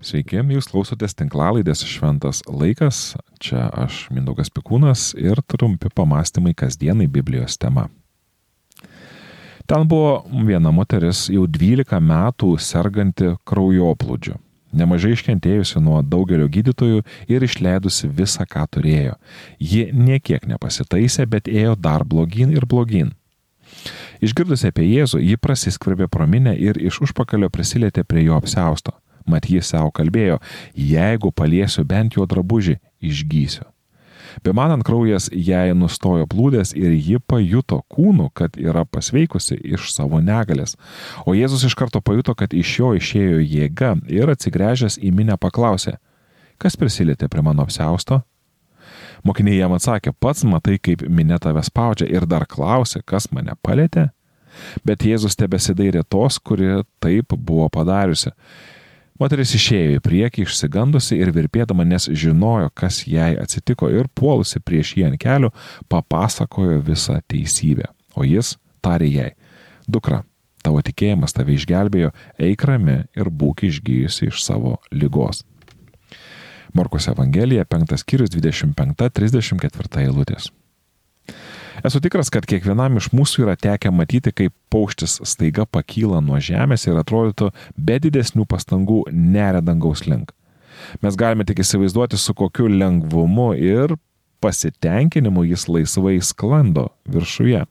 Sveiki, jūs klausotės tinklalaidės Šventas laikas. Čia aš Mindaugas Pikūnas ir trumpi pamastymai kasdienai Biblijos tema. Ten buvo viena moteris jau 12 metų serganti kraujoplūdžiu, nemažai iškentėjusi nuo daugelio gydytojų ir išleidusi visą, ką turėjo. Ji niekiek nepasitaisė, bet ėjo dar blogyn ir blogyn. Išgirdusi apie Jėzų, ji prasiskverbė prominę ir iš užpakalio prisilietė prie jo apsausto mat jis savo kalbėjo, jeigu paliesiu bent jo drabužį, išgysiu. Bemanant kraujas jai nustojo plūdės ir ji pajuto kūnu, kad yra pasveikusi iš savo negalės. O Jėzus iš karto pajuto, kad iš jo išėjo jėga ir atsigręžęs į minę paklausė, kas prisilietė prie mano apsausto? Mokiniai jam atsakė, pats matai, kaip minė tave spaudžia ir dar klausė, kas mane palėtė? Bet Jėzus tebesidairė tos, kuri taip buvo padariusi. Moteris išėjo į priekį išsigandusi ir virpėdama, nes žinojo, kas jai atsitiko ir puolusi prieš jį ant kelių, papasakojo visą teisybę. O jis tarė jai, dukra, tavo tikėjimas tave išgelbėjo, eik rami ir būk išgyjusi iš savo lygos. Morkos Evangelija 5 skyrius 25-34 eilutės. Esu tikras, kad kiekvienam iš mūsų yra tekę matyti, kaip paukštis staiga pakyla nuo žemės ir atrodytų be didesnių pastangų neria dangaus link. Mes galime tik įsivaizduoti, su kokiu lengvumu ir pasitenkinimu jis laisvai sklando viršuje.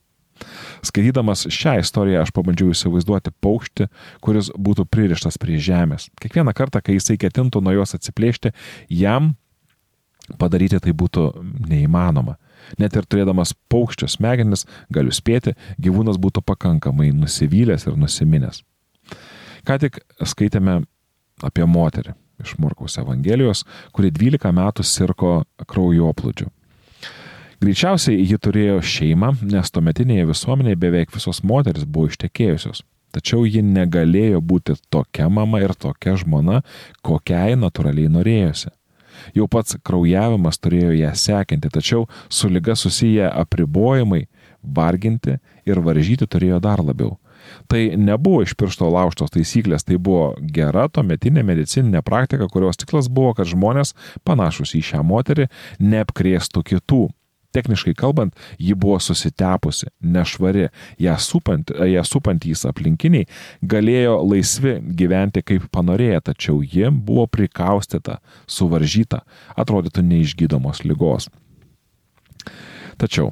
Skaitydamas šią istoriją aš pabandžiau įsivaizduoti paukštį, kuris būtų pririštas prie žemės. Kiekvieną kartą, kai jisai ketintų nuo jos atsiplėšti, jam padaryti tai būtų neįmanoma. Net ir turėdamas paukščio smegenis, galiu spėti, gyvūnas būtų pakankamai nusivylęs ir nusiminęs. Ką tik skaitėme apie moterį iš Morkaus Evangelijos, kuri 12 metų sirko kraujoplūdžiu. Greičiausiai ji turėjo šeimą, nes tuometinėje visuomenėje beveik visos moteris buvo ištekėjusios. Tačiau ji negalėjo būti tokia mama ir tokia žmona, kokiai natūraliai norėjosi. Jau pats kraujavimas turėjo ją sekinti, tačiau su lyga susiję apribojimai, varginti ir varžyti turėjo dar labiau. Tai nebuvo iš piršto lauštos taisyklės, tai buvo gera tuometinė medicininė praktika, kurios tiklas buvo, kad žmonės panašus į šią moterį neapkrėstų kitų. Techniškai kalbant, ji buvo susitepusi, nešvari, ją, supant, ją supantys aplinkiniai galėjo laisvi gyventi kaip panorėję, tačiau ji buvo prikaustyta, suvaržyta, atrodytų neišgydomos lygos. Tačiau,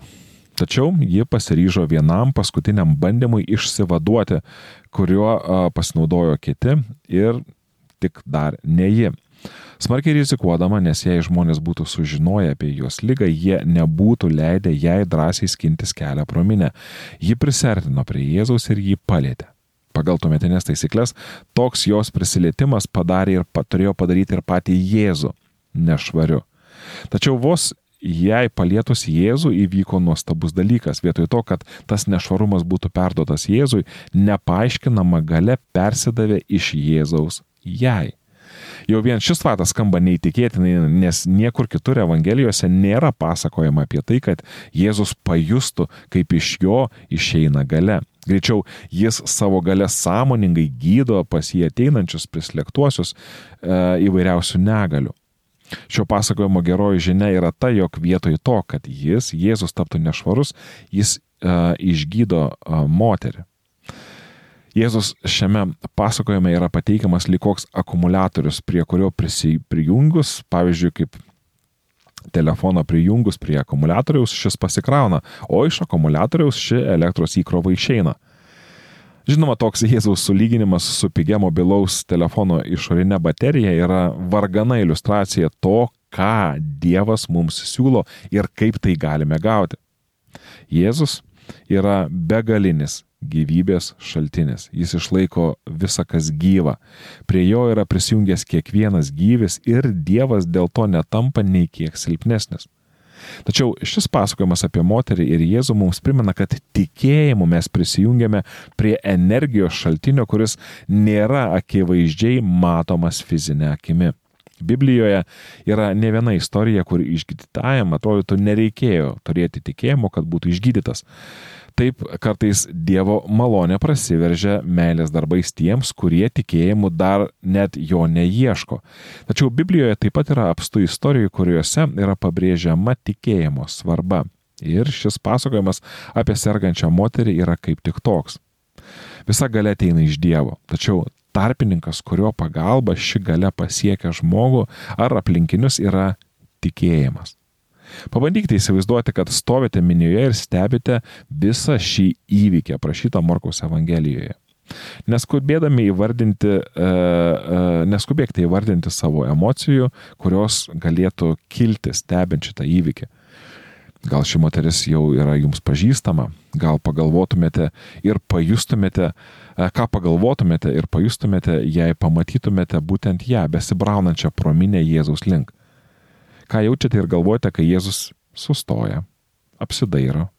tačiau ji pasiryžo vienam paskutiniam bandymui išsivaduoti, kuriuo pasinaudojo kiti ir tik dar ne ji. Smarkiai rizikuodama, nes jei žmonės būtų sužinoję apie jos lygą, jie nebūtų leidę jai drąsiai skintis kelią pro minę. Ji prisertino prie Jėzaus ir jį palėtė. Pagal tuometinės taisyklės, toks jos prisilietimas padarė ir turėjo padaryti ir patį Jėzų nešvariu. Tačiau vos jai palietus Jėzų įvyko nuostabus dalykas. Vietoj to, kad tas nešvarumas būtų perduotas Jėzui, nepaaiškinama gale persidavė iš Jėzaus jai. Jau vien šis faktas skamba neįtikėtinai, nes niekur kitur Evangelijose nėra pasakojama apie tai, kad Jėzus pajustų, kaip iš jo išeina gale. Greičiau, jis savo gale sąmoningai gydo pas jį ateinančius prislėgtuosius e, įvairiausių negalių. Šio pasakojimo geroji žinia yra ta, jog vietoj to, kad jis, Jėzus, taptų nešvarus, jis e, išgydo e, moterį. Jėzus šiame pasakojime yra pateikiamas likoks akumuliatorius, prie kurio prisijungus, pavyzdžiui, kaip telefoną prijungus prie akumuliatoriaus, šis pasikrauna, o iš akumuliatoriaus ši elektros įkrova išeina. Žinoma, toks Jėzaus sulyginimas su pigia mobilaus telefono išorinė baterija yra vargana iliustracija to, ką Dievas mums siūlo ir kaip tai galime gauti. Jėzus yra begalinis gyvybės šaltinis. Jis išlaiko visą, kas gyva. Prie jo yra prisijungęs kiekvienas gyvis ir Dievas dėl to netampa nei kiek silpnesnis. Tačiau šis pasakojimas apie moterį ir Jėzų mums primena, kad tikėjimu mes prisijungiame prie energijos šaltinio, kuris nėra akivaizdžiai matomas fizinė akimi. Biblijoje yra ne viena istorija, kur išgydytajam atrodytų nereikėjo turėti tikėjimo, kad būtų išgydytas. Taip kartais Dievo malonė prasiveržia meilės darbais tiems, kurie tikėjimu dar net jo neieško. Tačiau Biblijoje taip pat yra apstų istorijų, kuriuose yra pabrėžiama tikėjimo svarba. Ir šis pasakojimas apie sergančią moterį yra kaip tik toks. Visa gale ateina iš Dievo, tačiau tarpininkas, kurio pagalba ši gale pasiekia žmogų ar aplinkinius, yra tikėjimas. Pabandykite įsivaizduoti, kad stovite minioje ir stebite visą šį įvykį aprašytą Morkaus Evangelijoje. Neskubėdami įvardinti, e, e, neskubėkite įvardinti savo emocijų, kurios galėtų kilti stebint šitą įvykį. Gal ši moteris jau yra jums pažįstama, gal pagalvotumėte ir pajustumėte, e, ką pagalvotumėte ir pajustumėte, jei pamatytumėte būtent ją besibraunančią prominę Jėzaus link. Ką jaučiate ir galvojate, kai Jėzus sustoja, apsidairo?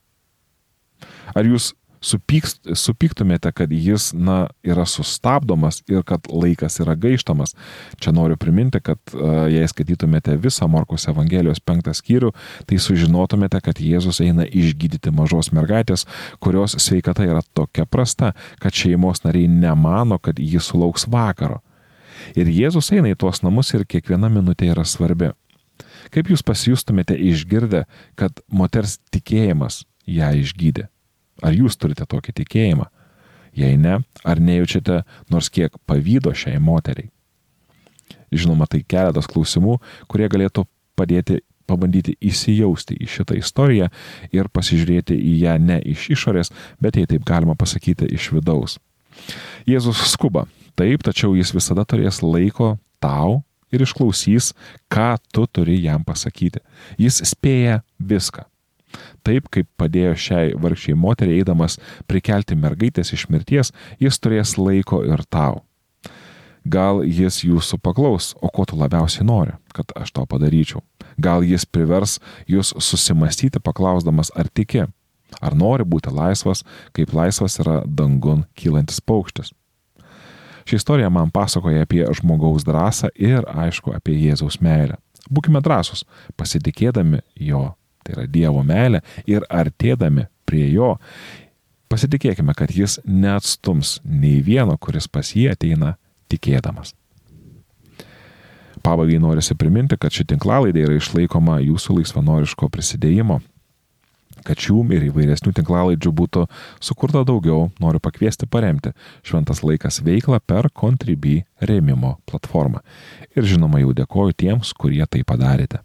Ar jūs supykst, supyktumėte, kad jis, na, yra sustabdomas ir kad laikas yra gaištamas. Čia noriu priminti, kad jei skaitytumėte visą Morkos Evangelijos penktą skyrių, tai sužinotumėte, kad Jėzus eina išgydyti mažos mergaitės, kurios sveikata yra tokia prasta, kad šeimos nariai nemano, kad jis sulauks vakaro. Ir Jėzus eina į tuos namus ir kiekviena minutė yra svarbi. Kaip jūs pasijustumėte išgirdę, kad moters tikėjimas ją išgydė? Ar jūs turite tokį tikėjimą? Jei ne, ar nejaučiate nors kiek pavydo šiai moteriai? Žinoma, tai keletas klausimų, kurie galėtų padėti pabandyti įsijausti į šitą istoriją ir pasižiūrėti į ją ne iš išorės, bet jei taip galima pasakyti, iš vidaus. Jėzus skuba, taip, tačiau jis visada turės laiko tau ir išklausys, ką tu turi jam pasakyti. Jis spėja viską. Taip kaip padėjo šiai vargšiai moteriai eidamas prikelti mergaitės iš mirties, jis turės laiko ir tau. Gal jis jūsų paklaus, o ko tu labiausiai nori, kad aš to padaryčiau. Gal jis privers jūs susimastyti paklausdamas, ar tiki, ar nori būti laisvas, kaip laisvas yra dangun kylantis paukštis. Ši istorija man pasakoja apie žmogaus drąsą ir, aišku, apie Jėzaus meilę. Būkime drąsūs, pasitikėdami jo tai yra Dievo meilė, ir artėdami prie jo, pasitikėkime, kad jis neatstums nei vieno, kuris pas jį ateina tikėdamas. Pabaigai norisi priminti, kad ši tinklalaidė yra išlaikoma jūsų laisvanoriško prisidėjimo. Kad šių ir įvairesnių tinklalaidžių būtų sukurta daugiau, noriu pakviesti paremti Šventas laikas veiklą per Contribui rėmimo platformą. Ir žinoma, jau dėkoju tiems, kurie tai padarėte.